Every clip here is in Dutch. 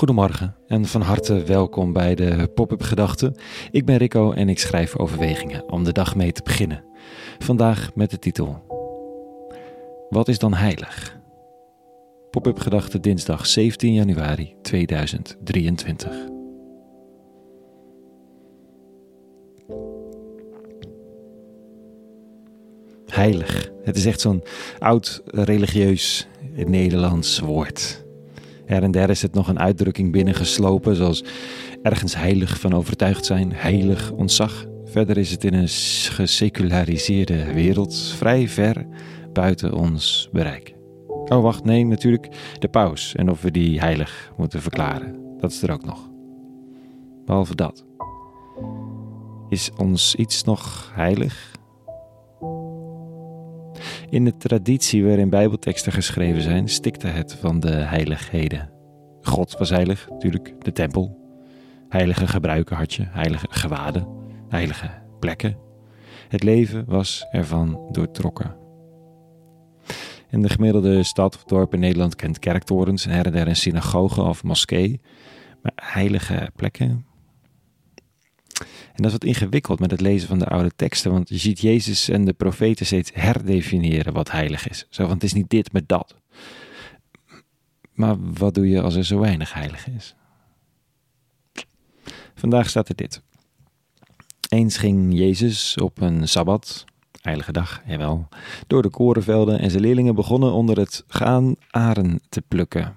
Goedemorgen en van harte welkom bij de Pop-up Gedachten. Ik ben Rico en ik schrijf overwegingen om de dag mee te beginnen. Vandaag met de titel: Wat is dan heilig? Pop-up Gedachten dinsdag 17 januari 2023. Heilig. Het is echt zo'n oud religieus Nederlands woord. Her en der is het nog een uitdrukking binnengeslopen, zoals ergens heilig van overtuigd zijn, heilig ontzag. Verder is het in een geseculariseerde wereld vrij ver buiten ons bereik. Oh, wacht, nee, natuurlijk de paus en of we die heilig moeten verklaren. Dat is er ook nog. Behalve dat. Is ons iets nog heilig? In de traditie waarin Bijbelteksten geschreven zijn, stikte het van de heiligheden. God was heilig, natuurlijk, de tempel. Heilige gebruiken had je, heilige gewaden, heilige plekken. Het leven was ervan doortrokken. In de gemiddelde stad of dorp in Nederland kent kerktorens en her en der een synagoge of moskee. Maar heilige plekken, en dat is wat ingewikkeld met het lezen van de oude teksten, want je ziet Jezus en de profeten steeds herdefiniëren wat heilig is. Zo van het is niet dit, maar dat. Maar wat doe je als er zo weinig heilig is? Vandaag staat er dit. Eens ging Jezus op een sabbat, heilige dag, jawel, door de korenvelden en zijn leerlingen begonnen onder het gaan aren te plukken.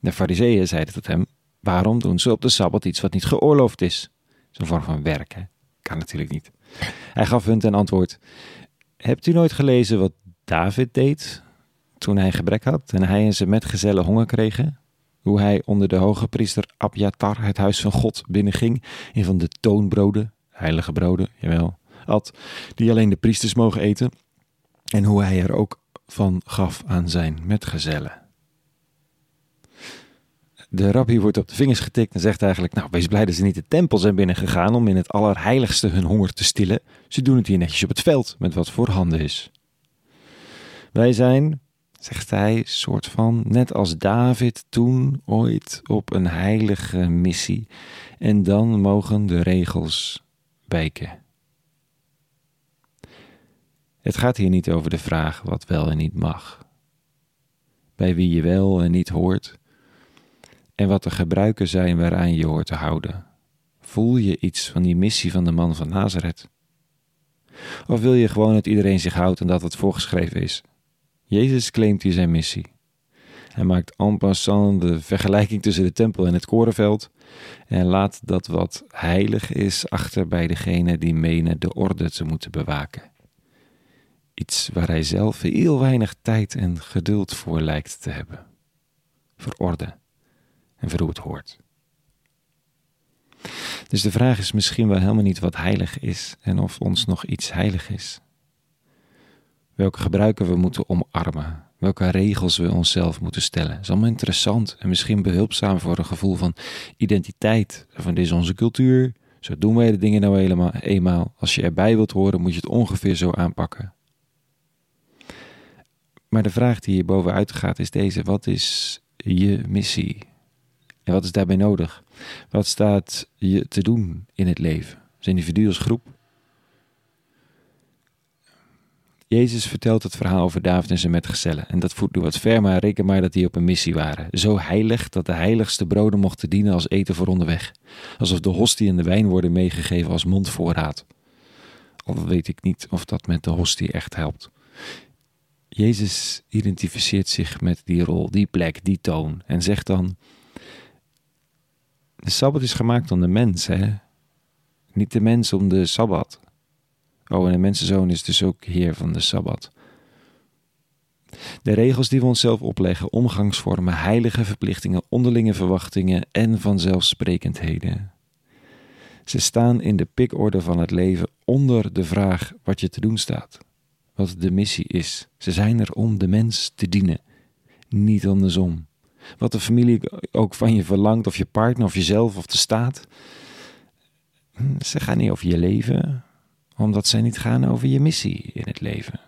De fariseeën zeiden tot hem, waarom doen ze op de sabbat iets wat niet geoorloofd is? Zo'n vorm van werken. Kan natuurlijk niet. Hij gaf hun ten antwoord: Hebt u nooit gelezen wat David deed toen hij gebrek had en hij en zijn metgezellen honger kregen? Hoe hij onder de hoge priester Abjatar het huis van God binnenging en van de toonbroden, heilige broden, jawel, at, die alleen de priesters mogen eten. En hoe hij er ook van gaf aan zijn metgezellen. De rabbi wordt op de vingers getikt en zegt eigenlijk: Nou, wees blij dat ze niet de tempel zijn binnengegaan om in het allerheiligste hun honger te stillen. Ze doen het hier netjes op het veld met wat voorhanden is. Wij zijn, zegt hij, soort van net als David toen ooit op een heilige missie. En dan mogen de regels wijken. Het gaat hier niet over de vraag wat wel en niet mag. Bij wie je wel en niet hoort en wat de gebruiken zijn waaraan je hoort te houden. Voel je iets van die missie van de man van Nazareth? Of wil je gewoon dat iedereen zich houdt en dat het voorgeschreven is? Jezus claimt hier zijn missie. Hij maakt en passant de vergelijking tussen de tempel en het korenveld en laat dat wat heilig is achter bij degene die menen de orde te moeten bewaken. Iets waar hij zelf heel weinig tijd en geduld voor lijkt te hebben. Voor orde en voor het hoort. Dus de vraag is misschien wel helemaal niet wat heilig is en of ons nog iets heilig is. Welke gebruiken we moeten omarmen, welke regels we onszelf moeten stellen. is allemaal interessant en misschien behulpzaam voor een gevoel van identiteit. Van dit is onze cultuur, zo doen wij de dingen nou helemaal eenmaal. Als je erbij wilt horen, moet je het ongeveer zo aanpakken. Maar de vraag die hier bovenuit gaat is deze: wat is je missie? En wat is daarbij nodig? Wat staat je te doen in het leven? Als individu, als groep? Jezus vertelt het verhaal over David en zijn metgezellen. En dat voert nu wat ver, maar reken maar dat die op een missie waren. Zo heilig dat de heiligste broden mochten dienen als eten voor onderweg. Alsof de hostie en de wijn worden meegegeven als mondvoorraad. Al weet ik niet of dat met de hostie echt helpt. Jezus identificeert zich met die rol, die plek, die toon en zegt dan: de Sabbat is gemaakt om de mens, hè? Niet de mens om de Sabbat. Oh, en de mensenzoon is dus ook heer van de Sabbat. De regels die we onszelf opleggen, omgangsvormen, heilige verplichtingen, onderlinge verwachtingen en vanzelfsprekendheden. Ze staan in de pikorde van het leven onder de vraag wat je te doen staat, wat de missie is. Ze zijn er om de mens te dienen, niet andersom. Wat de familie ook van je verlangt, of je partner, of jezelf, of de staat. Hm, ze gaan niet over je leven, omdat ze niet gaan over je missie in het leven.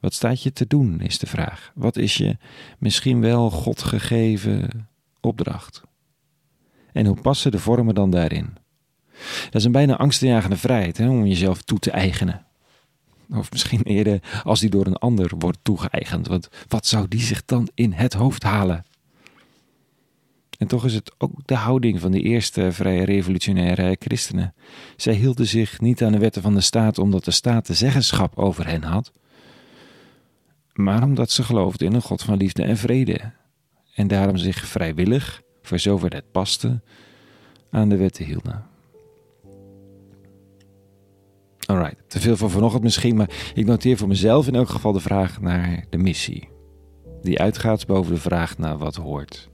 Wat staat je te doen, is de vraag. Wat is je misschien wel God gegeven opdracht. En hoe passen de vormen dan daarin? Dat is een bijna angstaanjagende vrijheid hè, om jezelf toe te eigenen. Of misschien eerder als die door een ander wordt toegeëigend. Want wat zou die zich dan in het hoofd halen? En toch is het ook de houding van de eerste vrije revolutionaire christenen. Zij hielden zich niet aan de wetten van de staat omdat de staat de zeggenschap over hen had, maar omdat ze geloofden in een God van liefde en vrede. En daarom zich vrijwillig, voor zover het paste, aan de wetten hielden. Alright, te veel voor vanochtend misschien, maar ik noteer voor mezelf in elk geval de vraag naar de missie. Die uitgaat boven de vraag naar wat hoort.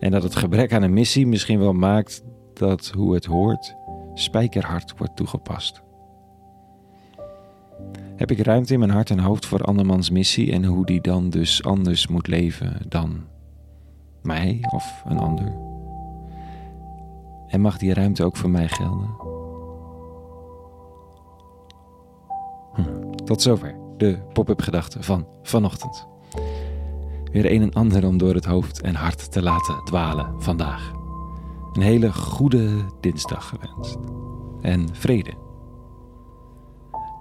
En dat het gebrek aan een missie misschien wel maakt dat hoe het hoort spijkerhard wordt toegepast. Heb ik ruimte in mijn hart en hoofd voor andermans missie en hoe die dan dus anders moet leven dan mij of een ander? En mag die ruimte ook voor mij gelden? Tot zover de pop-up gedachten van vanochtend. Weer een en ander om door het hoofd en hart te laten dwalen vandaag. Een hele goede dinsdag gewenst. En vrede.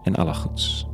En alle goeds.